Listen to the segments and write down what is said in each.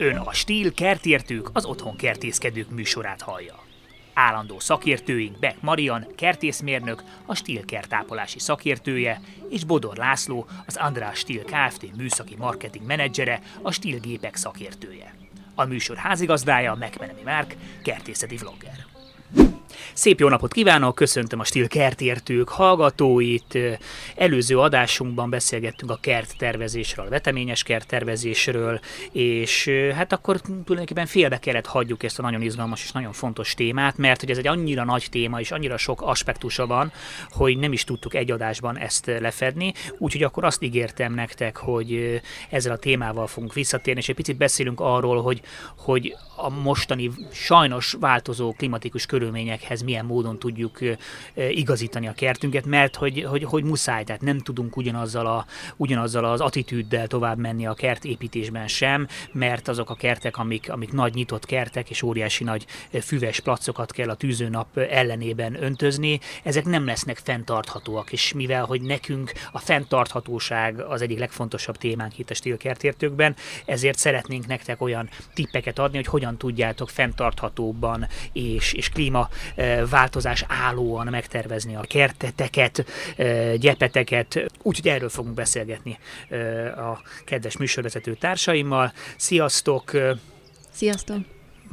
Ön a Stíl kertértők, az otthon kertészkedők műsorát hallja. Állandó szakértőink Beck Marian, kertészmérnök, a Stíl kertápolási szakértője, és Bodor László, az András Stíl Kft. műszaki marketing menedzsere, a Stíl gépek szakértője. A műsor házigazdája Megmenemi Márk, kertészeti vlogger. Szép jó napot kívánok, köszöntöm a Stil kertértők hallgatóit. Előző adásunkban beszélgettünk a kerttervezésről, a veteményes kerttervezésről, és hát akkor tulajdonképpen félbe kellett hagyjuk ezt a nagyon izgalmas és nagyon fontos témát, mert hogy ez egy annyira nagy téma és annyira sok aspektusa van, hogy nem is tudtuk egy adásban ezt lefedni, úgyhogy akkor azt ígértem nektek, hogy ezzel a témával fogunk visszatérni, és egy picit beszélünk arról, hogy, hogy a mostani sajnos változó klimatikus körülményekhez milyen módon tudjuk igazítani a kertünket, mert hogy, hogy, hogy muszáj, tehát nem tudunk ugyanazzal, a, ugyanazzal az attitűddel tovább menni a kertépítésben sem, mert azok a kertek, amik, amik nagy nyitott kertek és óriási nagy füves placokat kell a tűzőnap ellenében öntözni, ezek nem lesznek fenntarthatóak, és mivel, hogy nekünk a fenntarthatóság az egyik legfontosabb témánk itt a stílkertértőkben, ezért szeretnénk nektek olyan tippeket adni, hogy hogyan tudjátok fenntarthatóbban és, és klíma változás állóan megtervezni a kerteteket, gyepeteket. Úgyhogy erről fogunk beszélgetni a kedves műsorvezető társaimmal. Sziasztok!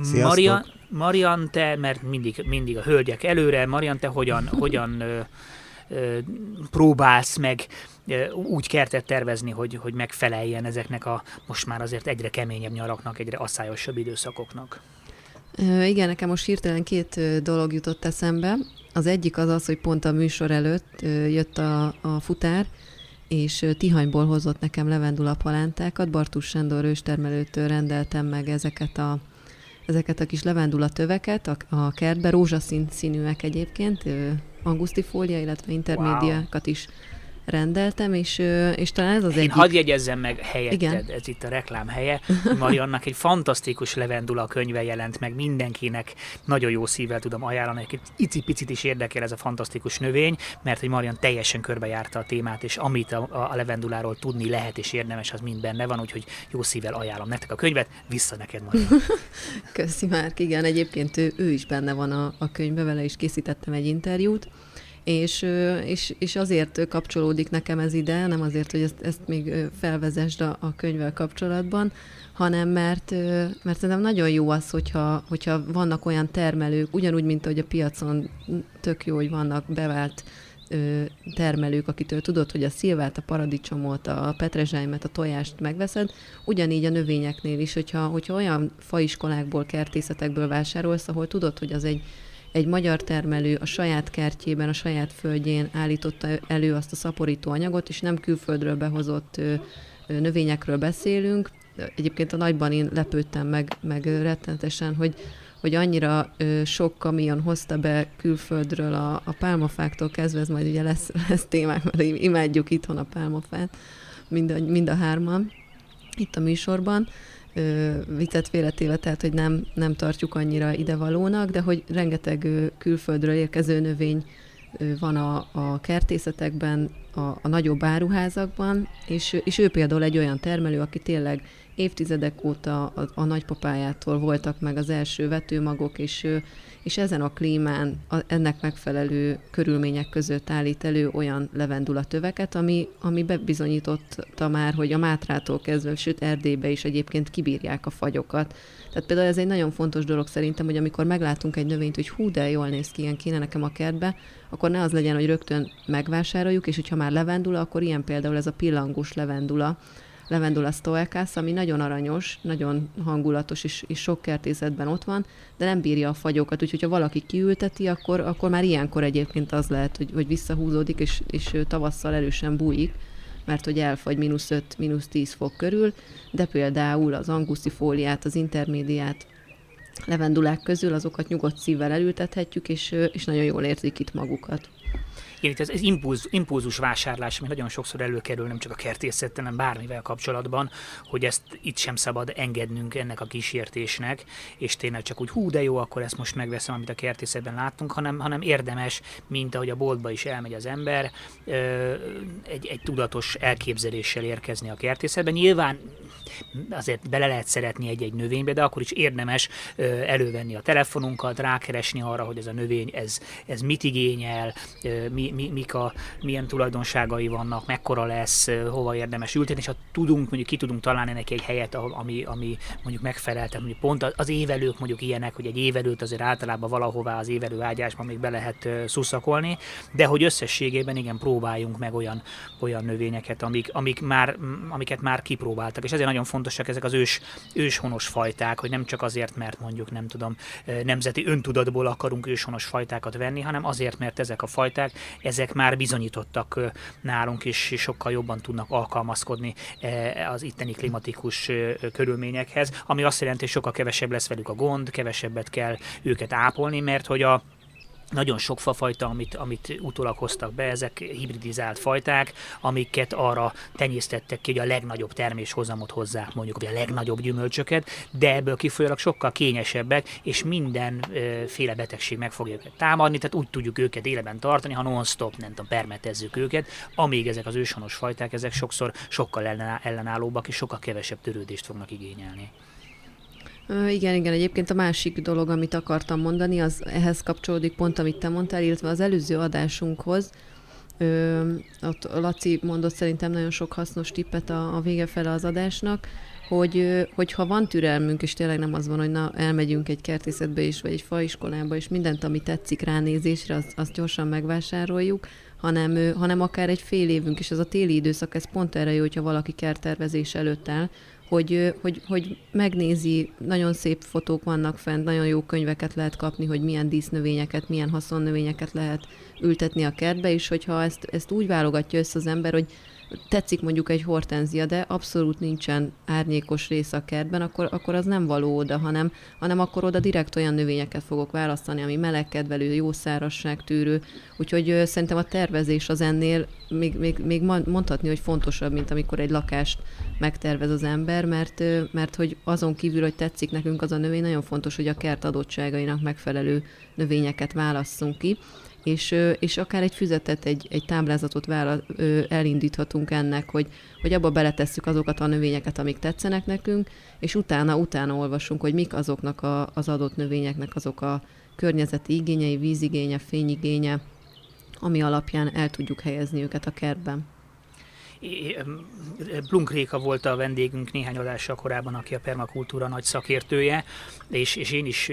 Sziasztok! Marian, Marian, te, mert mindig, mindig a hölgyek előre, Marian, te hogyan, hogyan ö, ö, próbálsz meg úgy kertet tervezni, hogy, hogy megfeleljen ezeknek a most már azért egyre keményebb nyaraknak, egyre asszályosabb időszakoknak? Igen, nekem most hirtelen két dolog jutott eszembe. Az egyik az az, hogy pont a műsor előtt jött a, a futár, és Tihanyból hozott nekem levendula palántákat. Bartus Sándor őstermelőtől rendeltem meg ezeket a, ezeket a kis levendula töveket a, a kertbe, rózsaszín színűek egyébként, angusztifólia, illetve intermédiákat wow. Rendeltem, és, és talán ez az Én egyik... hadd jegyezzem meg helyetted, Igen. ez itt a reklám helye. Mariannak egy fantasztikus levendula könyve jelent meg, mindenkinek nagyon jó szívvel tudom ajánlani, egy icipicit is érdekel ez a fantasztikus növény, mert hogy Marian teljesen körbejárta a témát, és amit a, a levenduláról tudni lehet és érdemes, az mind benne van, úgyhogy jó szívvel ajánlom nektek a könyvet, vissza neked Marian. Köszi Márk, igen, egyébként ő, ő is benne van a, a könyvbe, vele is készítettem egy interjút, és, és, és azért kapcsolódik nekem ez ide, nem azért, hogy ezt, ezt még felvezesd a, a könyvvel kapcsolatban, hanem mert, mert szerintem nagyon jó az, hogyha, hogyha vannak olyan termelők, ugyanúgy, mint ahogy a piacon tök jó, hogy vannak bevált termelők, akitől tudod, hogy a szilvát, a paradicsomot, a petrezsájmet, a tojást megveszed, ugyanígy a növényeknél is, hogyha, hogyha olyan faiskolákból, kertészetekből vásárolsz, ahol tudod, hogy az egy egy magyar termelő a saját kertjében, a saját földjén állította elő azt a szaporító anyagot, és nem külföldről behozott növényekről beszélünk. Egyébként a nagyban én lepődtem meg, meg rettenetesen, hogy, hogy annyira ö, sok kamion hozta be külföldről a, a pálmafáktól kezdve, ez majd ugye lesz, lesz témák, mert imádjuk itthon a pálmafát, mind a, mind a hárman itt a műsorban viccet félretéve, tehát hogy nem, nem tartjuk annyira idevalónak, de hogy rengeteg külföldről érkező növény van a, a kertészetekben, a, a nagyobb áruházakban, és, és ő például egy olyan termelő, aki tényleg évtizedek óta a, a nagypapájától voltak meg az első vetőmagok, és, és ezen a klímán, a, ennek megfelelő körülmények között állít elő olyan levendula töveket, ami, ami bebizonyította már, hogy a Mátrától kezdve, sőt Erdélybe is egyébként kibírják a fagyokat. Tehát például ez egy nagyon fontos dolog szerintem, hogy amikor meglátunk egy növényt, hogy hú, de jól néz ki, ilyen kéne nekem a kertbe, akkor ne az legyen, hogy rögtön megvásároljuk, és hogyha már levendula, akkor ilyen például ez a pillangós levendula, Levendula stoekász, ami nagyon aranyos, nagyon hangulatos, és, és sok kertészetben ott van, de nem bírja a fagyokat, úgyhogy ha valaki kiülteti, akkor, akkor már ilyenkor egyébként az lehet, hogy, hogy visszahúzódik, és, és tavasszal erősen bújik, mert hogy elfagy mínusz 5, mínusz 10 fok körül, de például az angusztifóliát, az intermédiát, levendulák közül azokat nyugodt szívvel elültethetjük, és, és nagyon jól érzik itt magukat. Igen, itt ez, ez impulz, impulzus vásárlás, ami nagyon sokszor előkerül, nem csak a kertészettel, hanem bármivel kapcsolatban, hogy ezt itt sem szabad engednünk ennek a kísértésnek, és tényleg csak úgy hú, de jó, akkor ezt most megveszem, amit a kertészetben láttunk, hanem, hanem érdemes, mint ahogy a boltba is elmegy az ember, egy, egy tudatos elképzeléssel érkezni a kertészetben. Nyilván azért bele lehet szeretni egy-egy növénybe, de akkor is érdemes elővenni a telefonunkat, rákeresni arra, hogy ez a növény, ez, ez mit igényel, mi, mi, mik a, milyen tulajdonságai vannak, mekkora lesz, hova érdemes ültetni, és ha tudunk, mondjuk ki tudunk találni neki egy helyet, ami, ami mondjuk megfelel, tehát mondjuk pont az évelők mondjuk ilyenek, hogy egy évelőt azért általában valahová az évelő ágyásban még be lehet szuszakolni, de hogy összességében igen, próbáljunk meg olyan, olyan növényeket, amik, amik már, amiket már kipróbáltak, és ezért nagyon fontosak ezek az ős, őshonos fajták, hogy nem csak azért, mert mondjuk nem tudom, nemzeti öntudatból akarunk őshonos fajtákat venni, hanem azért, mert ezek a fajták, ezek már bizonyítottak nálunk, és sokkal jobban tudnak alkalmazkodni az itteni klimatikus körülményekhez, ami azt jelenti, hogy sokkal kevesebb lesz velük a gond, kevesebbet kell őket ápolni, mert hogy a nagyon sok fafajta, amit, amit utólag hoztak be, ezek hibridizált fajták, amiket arra tenyésztettek ki, hogy a legnagyobb terméshozamot hozzák, mondjuk, vagy a legnagyobb gyümölcsöket, de ebből kifolyólag sokkal kényesebbek, és mindenféle betegség meg fogja őket támadni, tehát úgy tudjuk őket éleben tartani, ha non-stop, nem tudom, permetezzük őket, amíg ezek az őshonos fajták, ezek sokszor sokkal ellenállóbbak, és sokkal kevesebb törődést fognak igényelni. Igen, igen, egyébként a másik dolog, amit akartam mondani, az ehhez kapcsolódik pont, amit te mondtál, illetve az előző adásunkhoz. Ö, ott Laci mondott szerintem nagyon sok hasznos tippet a, a vége fele az adásnak, hogy, hogy ha van türelmünk, és tényleg nem az van, hogy na, elmegyünk egy kertészetbe is, vagy egy faiskolába, és mindent, ami tetszik ránézésre, azt, azt gyorsan megvásároljuk, hanem, hanem akár egy fél évünk, és ez a téli időszak, ez pont erre jó, hogyha valaki kerttervezés előtt áll, hogy, hogy, hogy megnézi, nagyon szép fotók vannak fent, nagyon jó könyveket lehet kapni, hogy milyen dísznövényeket, milyen haszonnövényeket lehet ültetni a kertbe, és hogyha ezt, ezt úgy válogatja össze az ember, hogy tetszik mondjuk egy hortenzia, de abszolút nincsen árnyékos rész a kertben, akkor, akkor az nem való oda, hanem, hanem akkor oda direkt olyan növényeket fogok választani, ami melegkedvelő, jó szárasság tűrő. Úgyhogy szerintem a tervezés az ennél még, még, még mondhatni, hogy fontosabb, mint amikor egy lakást megtervez az ember, mert, mert hogy azon kívül, hogy tetszik nekünk az a növény, nagyon fontos, hogy a kert adottságainak megfelelő növényeket válasszunk ki és, és akár egy füzetet, egy, egy táblázatot vála, elindíthatunk ennek, hogy, hogy abba beletesszük azokat a növényeket, amik tetszenek nekünk, és utána, utána olvasunk, hogy mik azoknak a, az adott növényeknek azok a környezeti igényei, vízigénye, fényigénye, ami alapján el tudjuk helyezni őket a kertben. Blunk Réka volt a vendégünk néhány adással korábban, aki a permakultúra nagy szakértője, és, és én is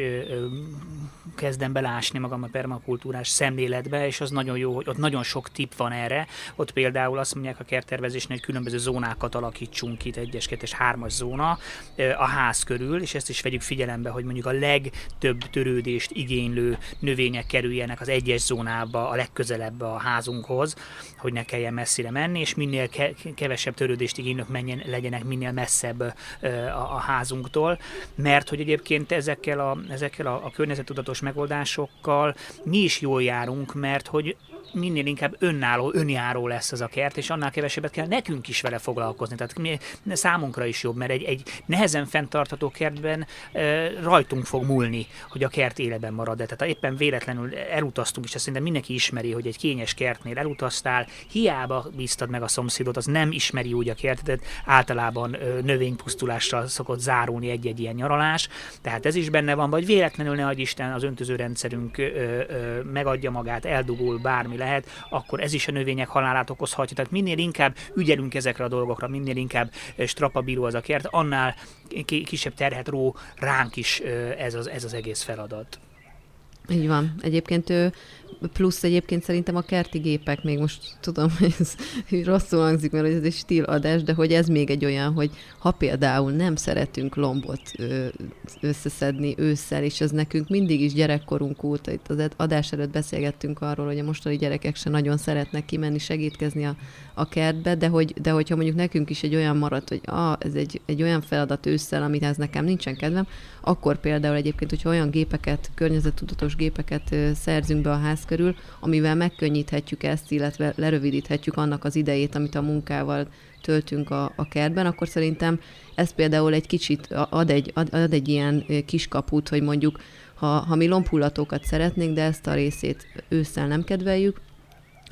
kezdem belásni magam a permakultúrás szemléletbe, és az nagyon jó, hogy ott nagyon sok tip van erre. Ott például azt mondják a kerttervezésnél, hogy különböző zónákat alakítsunk itt, egyes, kettes, hármas zóna a ház körül, és ezt is vegyük figyelembe, hogy mondjuk a legtöbb törődést igénylő növények kerüljenek az egyes zónába, a legközelebb a házunkhoz, hogy ne kelljen messzire menni, és minél kevesebb törődést igénylők menjen, legyenek minél messzebb a, a házunktól, mert hogy egyébként ezekkel a, ezekkel a, a környezetudatos megoldásokkal. Mi is jól járunk, mert hogy minél inkább önálló, önjáró lesz ez a kert, és annál kevesebbet kell nekünk is vele foglalkozni. Tehát mi, számunkra is jobb, mert egy, egy nehezen fenntartható kertben e, rajtunk fog múlni, hogy a kert éleben marad. De tehát éppen véletlenül elutaztunk, és ezt szerintem mindenki ismeri, hogy egy kényes kertnél elutaztál, hiába bíztad meg a szomszédot, az nem ismeri úgy a kertet, általában növénypusztulással szokott zárulni egy-egy ilyen nyaralás, tehát ez is benne van, vagy véletlenül ne Isten az öntözőrendszerünk ö, ö, megadja magát, eldugul, bármi lehet, akkor ez is a növények halálát okozhatja. Tehát minél inkább ügyelünk ezekre a dolgokra, minél inkább eh, strapabíró az a kert, annál kisebb terhet ró ránk is eh, ez az, ez az egész feladat. Így van. Egyébként ő plusz egyébként szerintem a kerti gépek, még most tudom, hogy ez rosszul hangzik, mert ez egy stíladás, de hogy ez még egy olyan, hogy ha például nem szeretünk lombot összeszedni ősszel, és ez nekünk mindig is gyerekkorunk óta, itt az adás előtt beszélgettünk arról, hogy a mostani gyerekek se nagyon szeretnek kimenni, segítkezni a, a kertbe, de, hogy, de hogyha mondjuk nekünk is egy olyan maradt, hogy ah, ez egy, egy olyan feladat ősszel, amit ez nekem nincsen kedvem, akkor például egyébként, hogyha olyan gépeket, környezettudatos lombfúvós gépeket szerzünk be a ház körül, amivel megkönnyíthetjük ezt, illetve lerövidíthetjük annak az idejét, amit a munkával töltünk a, a kertben, akkor szerintem ez például egy kicsit ad egy, ad, ad egy ilyen kiskaput, hogy mondjuk ha, ha mi lombhullatókat szeretnénk, de ezt a részét ősszel nem kedveljük,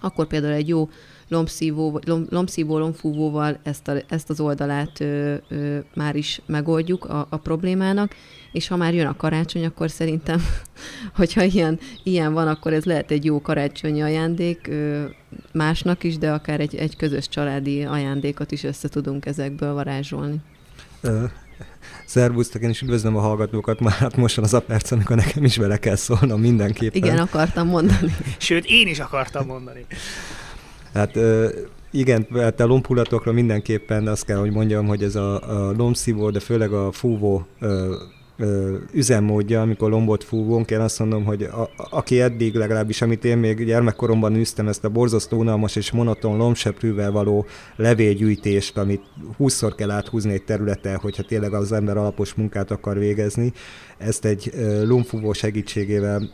akkor például egy jó lombszívó, lomb, lombszívó, lombfúvóval ezt, a, ezt az oldalát ö, ö, már is megoldjuk a, a problémának, és ha már jön a karácsony, akkor szerintem, hogyha ilyen, ilyen van, akkor ez lehet egy jó karácsonyi ajándék ö, másnak is, de akár egy, egy közös családi ajándékot is össze tudunk ezekből varázsolni. Szervusztok, én is üdvözlöm a hallgatókat, már hát most van az a perc, amikor nekem is vele kell szólnom mindenképpen. Igen, akartam mondani. Sőt, én is akartam mondani. Hát igen, hát a lombhullatokra mindenképpen azt kell, hogy mondjam, hogy ez a, a lombszívó, de főleg a fúvó üzemmódja, amikor lombot fúvunk, én azt mondom, hogy a, aki eddig legalábbis, amit én még gyermekkoromban űztem, ezt a borzasztó unalmas és monoton lombseprűvel való levélgyűjtést, amit 20-szor kell áthúzni egy területen, hogyha tényleg az ember alapos munkát akar végezni, ezt egy lombfúvó segítségével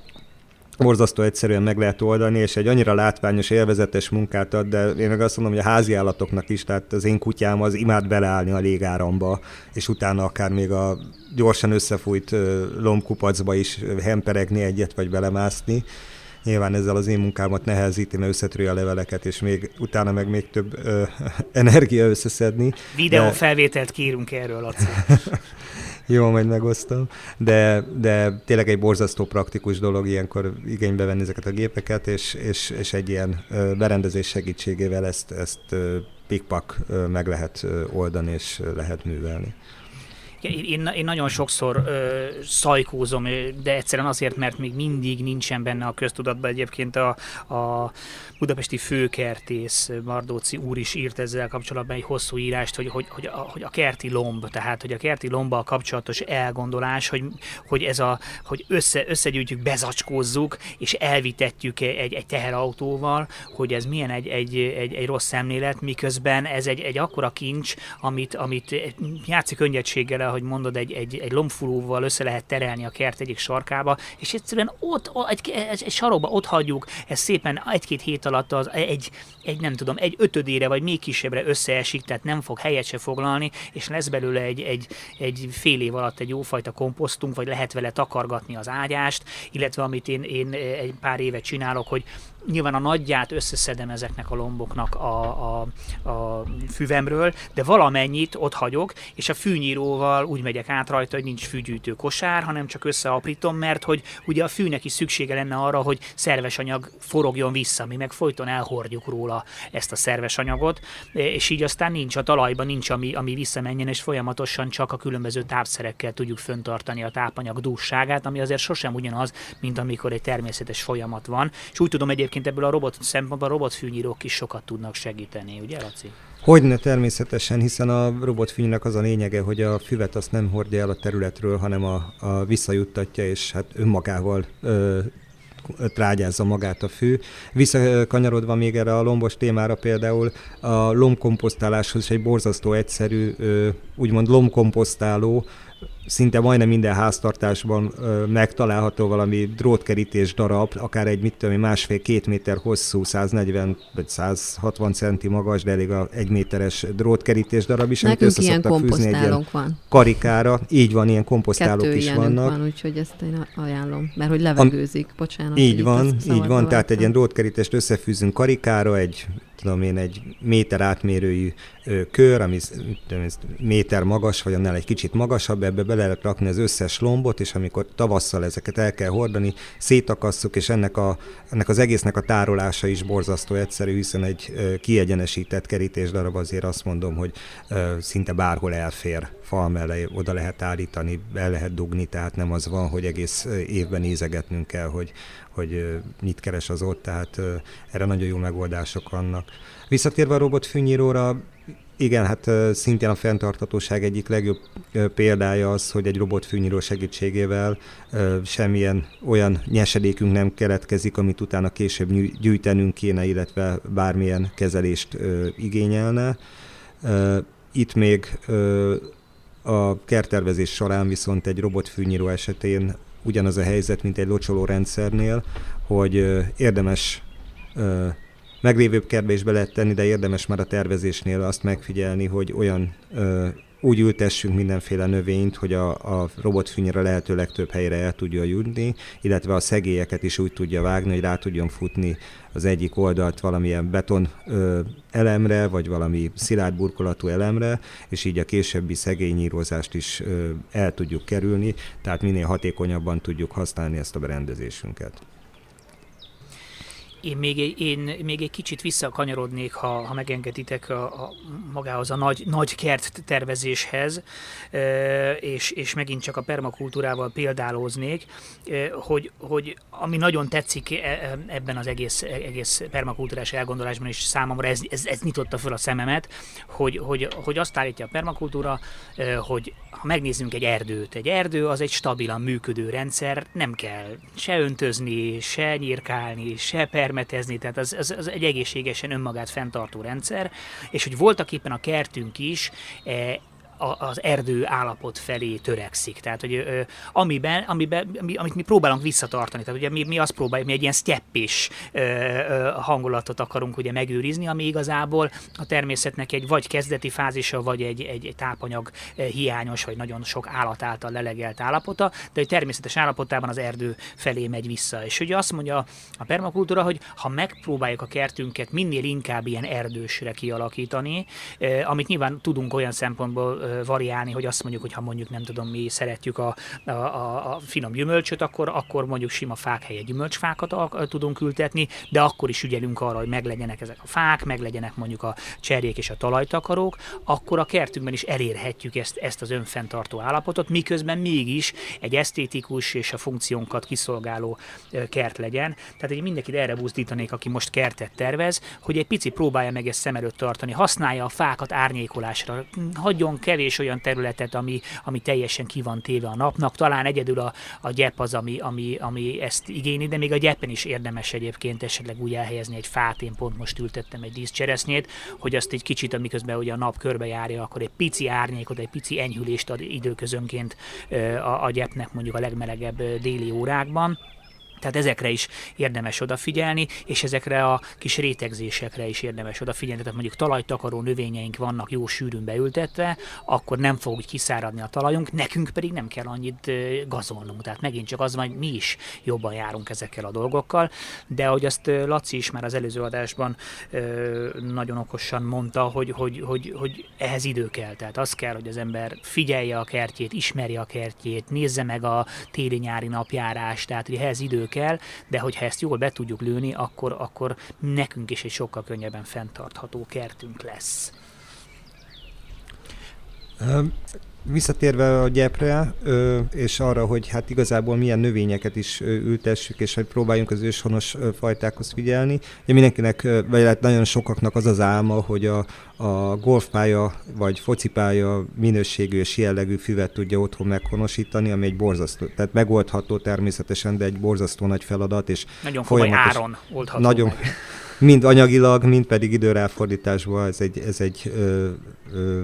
borzasztó egyszerűen meg lehet oldani, és egy annyira látványos, élvezetes munkát ad, de én meg azt mondom, hogy a házi állatoknak is, tehát az én kutyám az imád beleállni a légáramba, és utána akár még a gyorsan összefújt lombkupacba is hemperegni egyet, vagy belemászni. Nyilván ezzel az én munkámat nehezíti, mert összetörő a leveleket, és még utána meg még több ö, energia összeszedni. Videófelvételt de... kérünk erről, Laci. Jó, majd megosztom. De, de tényleg egy borzasztó praktikus dolog ilyenkor igénybe venni ezeket a gépeket, és, és, és egy ilyen berendezés segítségével ezt, ezt pikpak meg lehet oldani, és lehet művelni. Én, én nagyon sokszor ö, szajkózom, de egyszerűen azért, mert még mindig nincsen benne a köztudatban. Egyébként a, a budapesti főkertész Mardóci úr is írt ezzel kapcsolatban egy hosszú írást, hogy, hogy, hogy, a, hogy a kerti lomb, tehát hogy a kerti lomba kapcsolatos elgondolás, hogy, hogy ez a, hogy össze, összegyűjtjük, bezacskózzuk, és elvitetjük egy, egy teherautóval, hogy ez milyen egy, egy, egy, egy rossz szemlélet, miközben ez egy, egy akkora kincs, amit, amit játszik könnyedséggel hogy mondod, egy, egy, egy lombfulóval össze lehet terelni a kert egyik sarkába, és egyszerűen ott, egy, egy, egy sarokba ott hagyjuk, ez szépen egy-két hét alatt az egy, egy, nem tudom, egy ötödére vagy még kisebbre összeesik, tehát nem fog helyet se foglalni, és lesz belőle egy, egy, egy fél év alatt egy jófajta komposztunk, vagy lehet vele takargatni az ágyást, illetve amit én, én egy pár évet csinálok, hogy nyilván a nagyját összeszedem ezeknek a lomboknak a, a, a füvemről, de valamennyit ott hagyok, és a fűnyíróval úgy megyek át rajta, hogy nincs fűgyűjtő kosár, hanem csak összeaprítom, mert hogy ugye a fűnek is szüksége lenne arra, hogy szerves anyag forogjon vissza, mi meg folyton elhordjuk róla ezt a szerves anyagot, és így aztán nincs a talajban, nincs ami, ami visszamenjen, és folyamatosan csak a különböző tápszerekkel tudjuk föntartani a tápanyag dússágát, ami azért sosem ugyanaz, mint amikor egy természetes folyamat van. És úgy tudom egyébként egyébként ebből a robot szempontból a robotfűnyírók is sokat tudnak segíteni, ugye Laci? Hogyne természetesen, hiszen a robotfűnynek az a lényege, hogy a füvet azt nem hordja el a területről, hanem a, a visszajuttatja, és hát önmagával ö, trágyázza magát a fű. Visszakanyarodva még erre a lombos témára például a lombkomposztáláshoz is egy borzasztó egyszerű, úgymond lombkomposztáló, szinte majdnem minden háztartásban ö, megtalálható valami drótkerítés darab, akár egy mit tudom, másfél-két méter hosszú, 140 vagy 160 centi magas, de elég a egy méteres drótkerítés darab is, Nekünk amit össze fűzni egy ilyen van. karikára. Így van, ilyen komposztálók Kettő is vannak. van, úgyhogy ezt én ajánlom, mert hogy levegőzik, bocsánat. Így van, így van, tehát egy ilyen drótkerítést összefűzünk karikára, egy tudom én, egy méter átmérőjű kör, ami tudom, méter magas, vagy annál egy kicsit magasabb, ebbe bele lehet rakni az összes lombot, és amikor tavasszal ezeket el kell hordani, szétakasszuk, és ennek, a, ennek az egésznek a tárolása is borzasztó egyszerű, hiszen egy kiegyenesített kerítés darab azért azt mondom, hogy szinte bárhol elfér. Fal mellé, oda lehet állítani, el lehet dugni, tehát nem az van, hogy egész évben nézegetnünk kell, hogy, hogy mit keres az ott, tehát erre nagyon jó megoldások vannak. Visszatérve a robotfűnyíróra, igen, hát szintén a fenntartatóság egyik legjobb példája az, hogy egy robotfűnyíró segítségével semmilyen olyan nyesedékünk nem keletkezik, amit utána később gyűjtenünk kéne, illetve bármilyen kezelést igényelne. Itt még a kertervezés során viszont egy robotfűnyíró esetén ugyanaz a helyzet, mint egy locsoló rendszernél, hogy érdemes meglévőbb kertbe is be lehet tenni, de érdemes már a tervezésnél azt megfigyelni, hogy olyan úgy ültessünk mindenféle növényt, hogy a, a robotfűnyire lehető legtöbb helyre el tudja jutni, illetve a szegélyeket is úgy tudja vágni, hogy rá tudjon futni az egyik oldalt valamilyen beton ö, elemre, vagy valami szilárd burkolatú elemre, és így a későbbi szegényírozást is ö, el tudjuk kerülni, tehát minél hatékonyabban tudjuk használni ezt a berendezésünket. Én még, én még egy kicsit visszakanyarodnék, ha, ha megengeditek a, a, magához a nagy, nagy kert tervezéshez, és, és megint csak a permakultúrával példálóznék, hogy, hogy ami nagyon tetszik e, e, ebben az egész, egész permakultúrás elgondolásban, és számomra ez, ez, ez nyitotta föl a szememet, hogy, hogy, hogy azt állítja a permakultúra, hogy ha megnézzünk egy erdőt, egy erdő az egy stabilan működő rendszer, nem kell se öntözni, se nyírkálni, se permetezni, tehát az, az, az egy egészségesen önmagát fenntartó rendszer, és hogy voltak éppen a kertünk is az erdő állapot felé törekszik. Tehát, hogy ö, amiben, amiben, amit mi próbálunk visszatartani, tehát ugye mi, mi azt próbáljuk, mi egy ilyen steppis ö, ö, hangulatot akarunk ugye megőrizni, ami igazából a természetnek egy vagy kezdeti fázisa, vagy egy, egy, tápanyag hiányos, vagy nagyon sok állat által lelegelt állapota, de egy természetes állapotában az erdő felé megy vissza. És ugye azt mondja a permakultúra, hogy ha megpróbáljuk a kertünket minél inkább ilyen erdősre kialakítani, amit nyilván tudunk olyan szempontból variálni, hogy azt mondjuk, hogy ha mondjuk nem tudom, mi szeretjük a, a, a, finom gyümölcsöt, akkor, akkor mondjuk sima fák helyett gyümölcsfákat a, tudunk ültetni, de akkor is ügyelünk arra, hogy meglegyenek ezek a fák, meglegyenek mondjuk a cserjék és a talajtakarók, akkor a kertünkben is elérhetjük ezt, ezt az önfenntartó állapotot, miközben mégis egy esztétikus és a funkciónkat kiszolgáló kert legyen. Tehát egy mindenkit erre buzdítanék, aki most kertet tervez, hogy egy pici próbálja meg ezt szem előtt tartani, használja a fákat árnyékolásra, hagyjon kevés kevés olyan területet, ami, ami teljesen ki van téve a napnak. Talán egyedül a, a gyep az, ami, ami, ami ezt igényli, de még a gyepen is érdemes egyébként esetleg úgy elhelyezni egy fát. Én pont most ültettem egy díszcseresznyét, hogy azt egy kicsit, amiközben ugye a nap körbejárja, akkor egy pici árnyékot, egy pici enyhülést ad időközönként a, a gyepnek mondjuk a legmelegebb déli órákban tehát ezekre is érdemes odafigyelni, és ezekre a kis rétegzésekre is érdemes odafigyelni. Tehát mondjuk talajtakaró növényeink vannak jó sűrűn beültetve, akkor nem fog úgy kiszáradni a talajunk, nekünk pedig nem kell annyit gazolnunk. Tehát megint csak az van, hogy mi is jobban járunk ezekkel a dolgokkal. De ahogy azt Laci is már az előző adásban nagyon okosan mondta, hogy, hogy, hogy, hogy ehhez idő kell. Tehát az kell, hogy az ember figyelje a kertjét, ismerje a kertjét, nézze meg a téli-nyári napjárást, tehát hogy ehhez idő kell, de hogyha ezt jól be tudjuk lőni, akkor, akkor nekünk is egy sokkal könnyebben fenntartható kertünk lesz. Visszatérve a gyepre, és arra, hogy hát igazából milyen növényeket is ültessük, és hogy próbáljunk az őshonos fajtákhoz figyelni. Ugye mindenkinek, vagy hát nagyon sokaknak az az álma, hogy a, a golfpálya vagy focipálya minőségű és jellegű füvet tudja otthon meghonosítani, ami egy borzasztó, tehát megoldható természetesen, de egy borzasztó nagy feladat. És nagyon komoly áron oldható nagyon, meg. Mind anyagilag, mind pedig időráfordításban ez egy, ez egy ö, ö,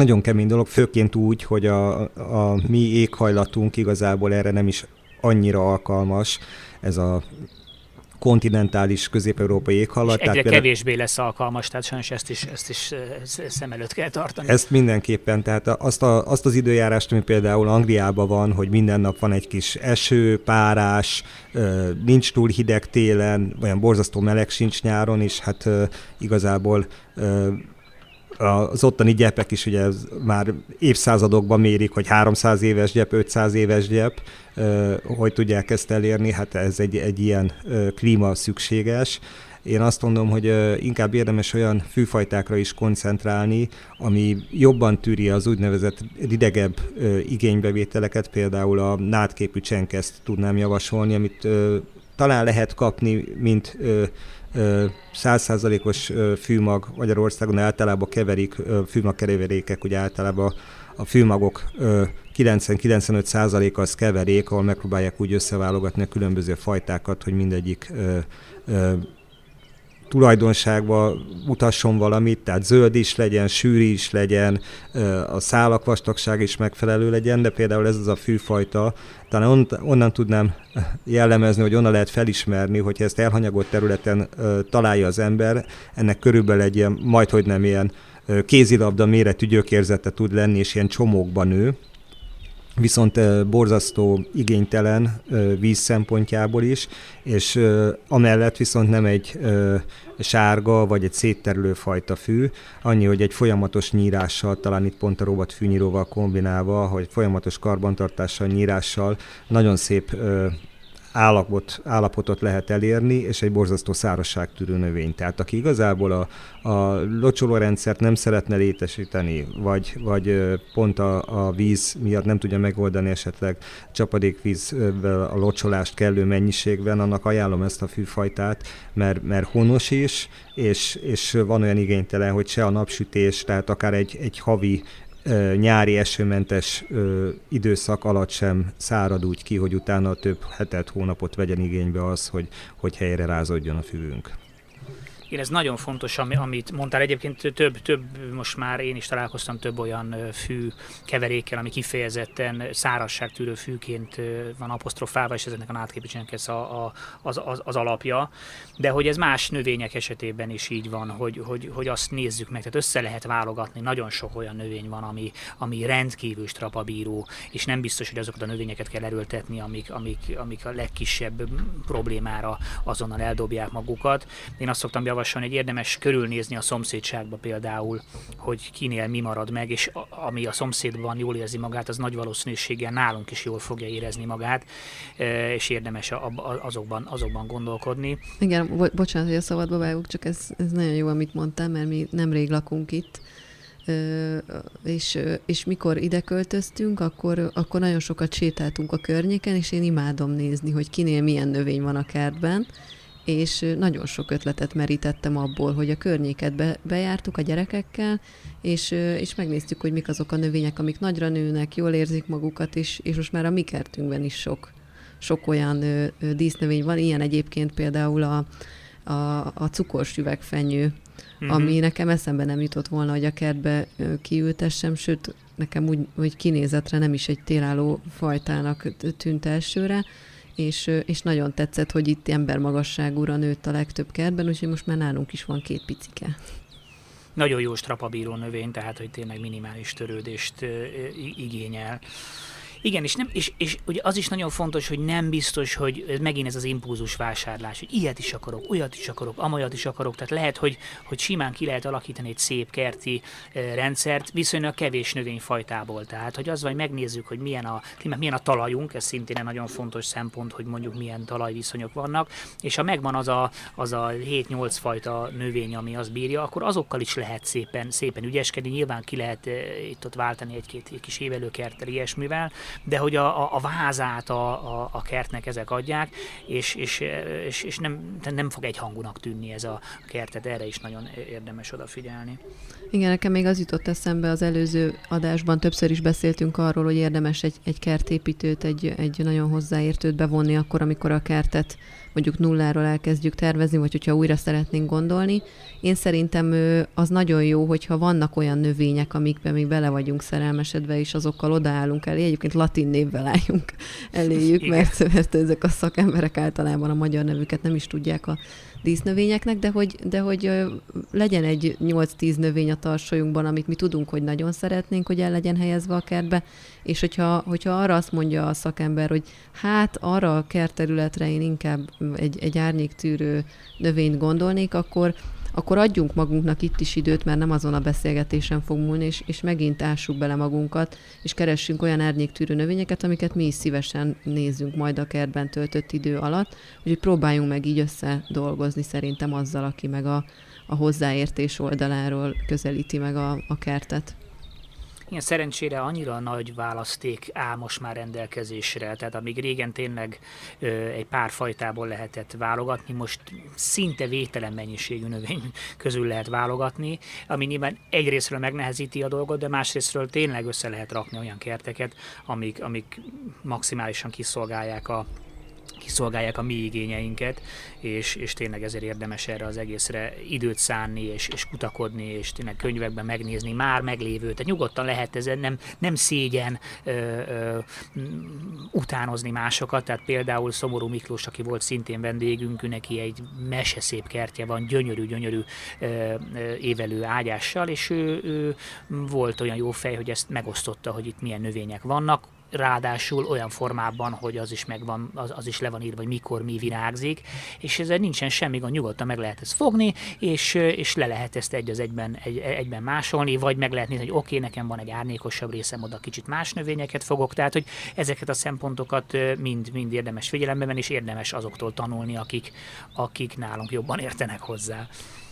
nagyon kemény dolog, főként úgy, hogy a, a mi éghajlatunk igazából erre nem is annyira alkalmas, ez a kontinentális közép-európai éghajlat. És egyre tehát például, kevésbé lesz alkalmas, tehát sajnos ezt is, ezt is szem előtt kell tartani. Ezt mindenképpen, tehát azt, a, azt az időjárást, ami például Angliában van, hogy minden nap van egy kis eső, párás, nincs túl hideg télen, olyan borzasztó meleg sincs nyáron, és hát igazából az ottani gyepek is ugye már évszázadokban mérik, hogy 300 éves gyep, 500 éves gyep, hogy tudják ezt elérni, hát ez egy, egy ilyen klíma szükséges. Én azt mondom, hogy inkább érdemes olyan fűfajtákra is koncentrálni, ami jobban tűri az úgynevezett ridegebb igénybevételeket, például a nádképű csenkeszt tudnám javasolni, amit talán lehet kapni, mint százszázalékos fűmag Magyarországon általában keverik, fűmagkeverékek, ugye általában a fűmagok 90-95 az keverék, ahol megpróbálják úgy összeválogatni a különböző fajtákat, hogy mindegyik tulajdonságba mutasson valamit, tehát zöld is legyen, sűrű is legyen, a szálak vastagság is megfelelő legyen, de például ez az a fűfajta, talán onnan tudnám jellemezni, hogy onnan lehet felismerni, hogy ezt elhanyagolt területen találja az ember, ennek körülbelül egy ilyen, majd hogy nem ilyen kézilabda méretű gyökérzete tud lenni, és ilyen csomókban nő, viszont borzasztó igénytelen víz szempontjából is, és amellett viszont nem egy sárga vagy egy szétterülő fajta fű, annyi, hogy egy folyamatos nyírással, talán itt pont a robot fűnyíróval kombinálva, hogy folyamatos karbantartással, nyírással nagyon szép állapot, állapotot lehet elérni, és egy borzasztó szárazságtűrő növény. Tehát aki igazából a, a locsolórendszert nem szeretne létesíteni, vagy, vagy pont a, a víz miatt nem tudja megoldani esetleg csapadékvízvel a locsolást kellő mennyiségben, annak ajánlom ezt a fűfajtát, mert, mert honos is, és, és van olyan igénytelen, hogy se a napsütés, tehát akár egy, egy havi nyári esőmentes időszak alatt sem szárad úgy ki, hogy utána több hetet, hónapot vegyen igénybe az, hogy, hogy helyre rázódjon a füvünk. Igen, ez nagyon fontos, amit mondtál. Egyébként több, több, most már én is találkoztam több olyan fű keverékkel, ami kifejezetten szárazságtűrő fűként van apostrofálva, és ezeknek a nátképviselőnek ez a, a, az, az, az, alapja. De hogy ez más növények esetében is így van, hogy, hogy, hogy azt nézzük meg, tehát össze lehet válogatni. Nagyon sok olyan növény van, ami, ami rendkívül strapabíró, és nem biztos, hogy azokat a növényeket kell erőltetni, amik, amik, amik a legkisebb problémára azonnal eldobják magukat. Én azt szoktam javasolni, javasolni, hogy érdemes körülnézni a szomszédságba például, hogy kinél mi marad meg, és ami a szomszédban jól érzi magát, az nagy valószínűséggel nálunk is jól fogja érezni magát, e, és érdemes azokban, azokban gondolkodni. Igen, bo- bocsánat, hogy a szabadba vágok, csak ez, ez nagyon jó, amit mondtam, mert mi nemrég lakunk itt, és, és mikor ide költöztünk, akkor, akkor nagyon sokat sétáltunk a környéken, és én imádom nézni, hogy kinél milyen növény van a kertben, és nagyon sok ötletet merítettem abból, hogy a környéket be, bejártuk a gyerekekkel, és, és megnéztük, hogy mik azok a növények, amik nagyra nőnek, jól érzik magukat, és, és most már a mi kertünkben is sok, sok olyan ö, ö, dísznövény van, ilyen egyébként például a, a, a cukorsüvegfenyő, mm-hmm. ami nekem eszembe nem jutott volna, hogy a kertbe kiültessem, sőt, nekem úgy, hogy kinézetre nem is egy télálló fajtának tűnt elsőre, és, és nagyon tetszett, hogy itt embermagasságúra nőtt a legtöbb kertben, úgyhogy most már nálunk is van két picike. Nagyon jó strapabíró növény, tehát hogy tényleg minimális törődést igényel. Igen, és, nem, és, és ugye az is nagyon fontos, hogy nem biztos, hogy ez megint ez az impulzus vásárlás, hogy ilyet is akarok, olyat is akarok, amolyat is akarok. Tehát lehet, hogy, hogy simán ki lehet alakítani egy szép kerti e, rendszert viszonylag kevés növényfajtából. Tehát, hogy az vagy megnézzük, hogy milyen a, milyen a talajunk, ez szintén egy nagyon fontos szempont, hogy mondjuk milyen talajviszonyok vannak, és ha megvan az a, az a 7-8 fajta növény, ami az bírja, akkor azokkal is lehet szépen, szépen ügyeskedni. Nyilván ki lehet e, itt ott váltani egy-két kis évelőkerttel ilyesmivel, de hogy a, a, a vázát a, a, a kertnek ezek adják, és, és, és, és nem, nem fog egy hangunak tűnni ez a kertet, erre is nagyon érdemes odafigyelni. Igen, nekem még az jutott eszembe az előző adásban, többször is beszéltünk arról, hogy érdemes egy, egy kertépítőt, egy, egy nagyon hozzáértőt bevonni akkor, amikor a kertet mondjuk nulláról elkezdjük tervezni, vagy hogyha újra szeretnénk gondolni. Én szerintem az nagyon jó, hogyha vannak olyan növények, amikben még bele vagyunk szerelmesedve, és azokkal odaállunk elé. Egyébként latin névvel álljunk eléjük, mert, mert ezek a szakemberek általában a magyar nevüket nem is tudják a dísznövényeknek, de hogy, de hogy legyen egy 8-10 növény a tarsolyunkban, amit mi tudunk, hogy nagyon szeretnénk, hogy el legyen helyezve a kertbe, és hogyha, hogyha arra azt mondja a szakember, hogy hát arra a kertterületre én inkább egy, egy árnyéktűrő növényt gondolnék, akkor, akkor adjunk magunknak itt is időt, mert nem azon a beszélgetésen fog múlni, és, és megint ássuk bele magunkat, és keressünk olyan árnyéktűrő növényeket, amiket mi is szívesen nézzünk majd a kertben töltött idő alatt, úgyhogy próbáljunk meg így összedolgozni szerintem azzal, aki meg a, a hozzáértés oldaláról közelíti meg a, a kertet. Igen, szerencsére annyira nagy választék áll most már rendelkezésre, tehát amíg régen tényleg ö, egy pár fajtából lehetett válogatni, most szinte vételen mennyiségű növény közül lehet válogatni, ami nyilván egyrésztről megnehezíti a dolgot, de másrésztről tényleg össze lehet rakni olyan kerteket, amik, amik maximálisan kiszolgálják a, kiszolgálják a mi igényeinket, és, és tényleg ezért érdemes erre az egészre időt szánni, és, és kutakodni, és tényleg könyvekben megnézni már meglévő. Tehát nyugodtan lehet ez nem, nem szégyen ö, ö, utánozni másokat, tehát például Szomorú Miklós, aki volt szintén vendégünk, neki egy meseszép kertje van, gyönyörű-gyönyörű évelő ágyással, és ő, ő volt olyan jó fej, hogy ezt megosztotta, hogy itt milyen növények vannak, ráadásul olyan formában, hogy az is megvan, az, az is le van írva, hogy mikor mi virágzik, és ezzel nincsen semmi gond, nyugodtan meg lehet ezt fogni, és, és le lehet ezt egy az egyben, egy, egyben másolni, vagy meg lehet nézni, hogy oké, okay, nekem van egy árnyékosabb részem, oda kicsit más növényeket fogok, tehát hogy ezeket a szempontokat mind, mind érdemes figyelembe venni, és érdemes azoktól tanulni, akik, akik nálunk jobban értenek hozzá.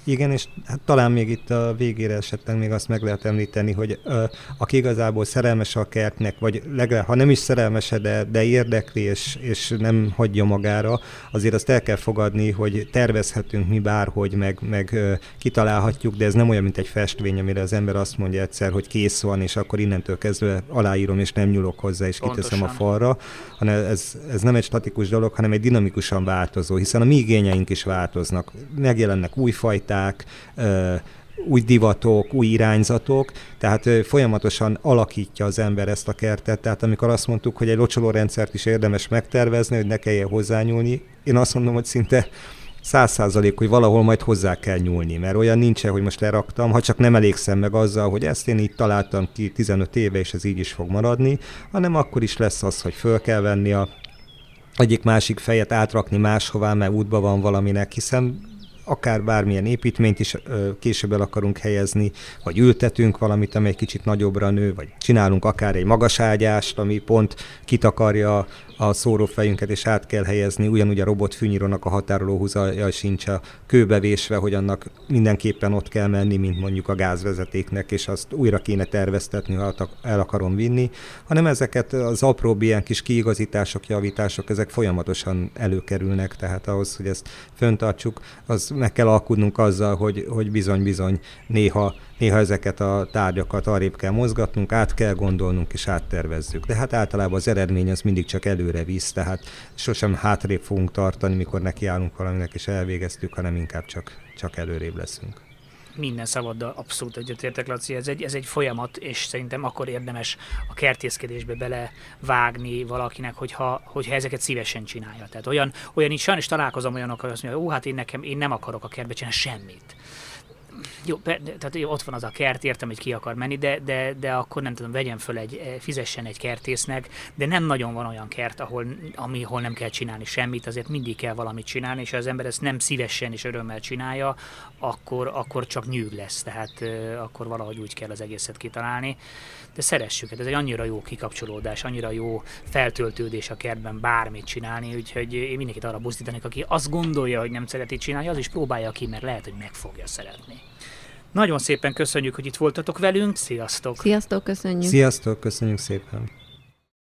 Igen, és hát talán még itt a végére esetleg még azt meg lehet említeni, hogy ö, aki igazából szerelmes a kertnek, vagy legalább, ha nem is szerelmes, de, de érdekli, és, és nem hagyja magára, azért azt el kell fogadni, hogy tervezhetünk mi bárhogy, meg, meg ö, kitalálhatjuk, de ez nem olyan, mint egy festvény, amire az ember azt mondja egyszer, hogy kész van, és akkor innentől kezdve aláírom, és nem nyúlok hozzá, és Pontosan. kiteszem a falra, hanem ez, ez nem egy statikus dolog, hanem egy dinamikusan változó, hiszen a mi igényeink is változnak. Megjelennek új fajták, technikák, új divatok, új irányzatok, tehát folyamatosan alakítja az ember ezt a kertet. Tehát amikor azt mondtuk, hogy egy locsolórendszert is érdemes megtervezni, hogy ne kelljen hozzányúlni, én azt mondom, hogy szinte száz százalék, hogy valahol majd hozzá kell nyúlni, mert olyan nincsen, hogy most leraktam, ha csak nem elégszem meg azzal, hogy ezt én így találtam ki 15 éve, és ez így is fog maradni, hanem akkor is lesz az, hogy föl kell venni a egyik másik fejet átrakni máshová, mert útban van valaminek, hiszen akár bármilyen építményt is később el akarunk helyezni, vagy ültetünk valamit, amely kicsit nagyobbra nő, vagy csinálunk akár egy magas ágyást, ami pont kitakarja a szórófejünket, és át kell helyezni, ugyanúgy a robot fűnyírónak a határoló húzaja sincs a kőbevésve, hogy annak mindenképpen ott kell menni, mint mondjuk a gázvezetéknek, és azt újra kéne terveztetni, ha el akarom vinni, hanem ezeket az apróbb ilyen kis kiigazítások, javítások, ezek folyamatosan előkerülnek, tehát ahhoz, hogy ezt föntartsuk, az meg kell alkudnunk azzal, hogy, hogy bizony-bizony néha Néha ezeket a tárgyakat arrébb kell mozgatnunk, át kell gondolnunk és áttervezzük. De hát általában az eredmény az mindig csak előre visz, tehát sosem hátrébb fogunk tartani, mikor nekiállunk valaminek és elvégeztük, hanem inkább csak, csak előrébb leszünk minden szavaddal abszolút egyetértek, Laci, ez egy, ez egy folyamat, és szerintem akkor érdemes a kertészkedésbe belevágni valakinek, hogyha, hogyha ezeket szívesen csinálja. Tehát olyan, olyan is sajnos találkozom olyanok, hogy azt mondja, ó, hát én nekem, én nem akarok a kertbe csinálni semmit jó, tehát jó, ott van az a kert, értem, hogy ki akar menni, de, de, de akkor nem tudom, vegyen föl egy, eh, fizessen egy kertésznek, de nem nagyon van olyan kert, ahol, ami, ahol nem kell csinálni semmit, azért mindig kell valamit csinálni, és ha az ember ezt nem szívesen és örömmel csinálja, akkor, akkor csak nyűg lesz, tehát uh, akkor valahogy úgy kell az egészet kitalálni. De szeressük, ez egy annyira jó kikapcsolódás, annyira jó feltöltődés a kertben bármit csinálni, úgyhogy én mindenkit arra buzdítanék, aki azt gondolja, hogy nem szereti csinálni, az is próbálja ki, mert lehet, hogy meg fogja szeretni. Nagyon szépen köszönjük, hogy itt voltatok velünk. Sziasztok! Sziasztok, köszönjük! Sziasztok, köszönjük szépen!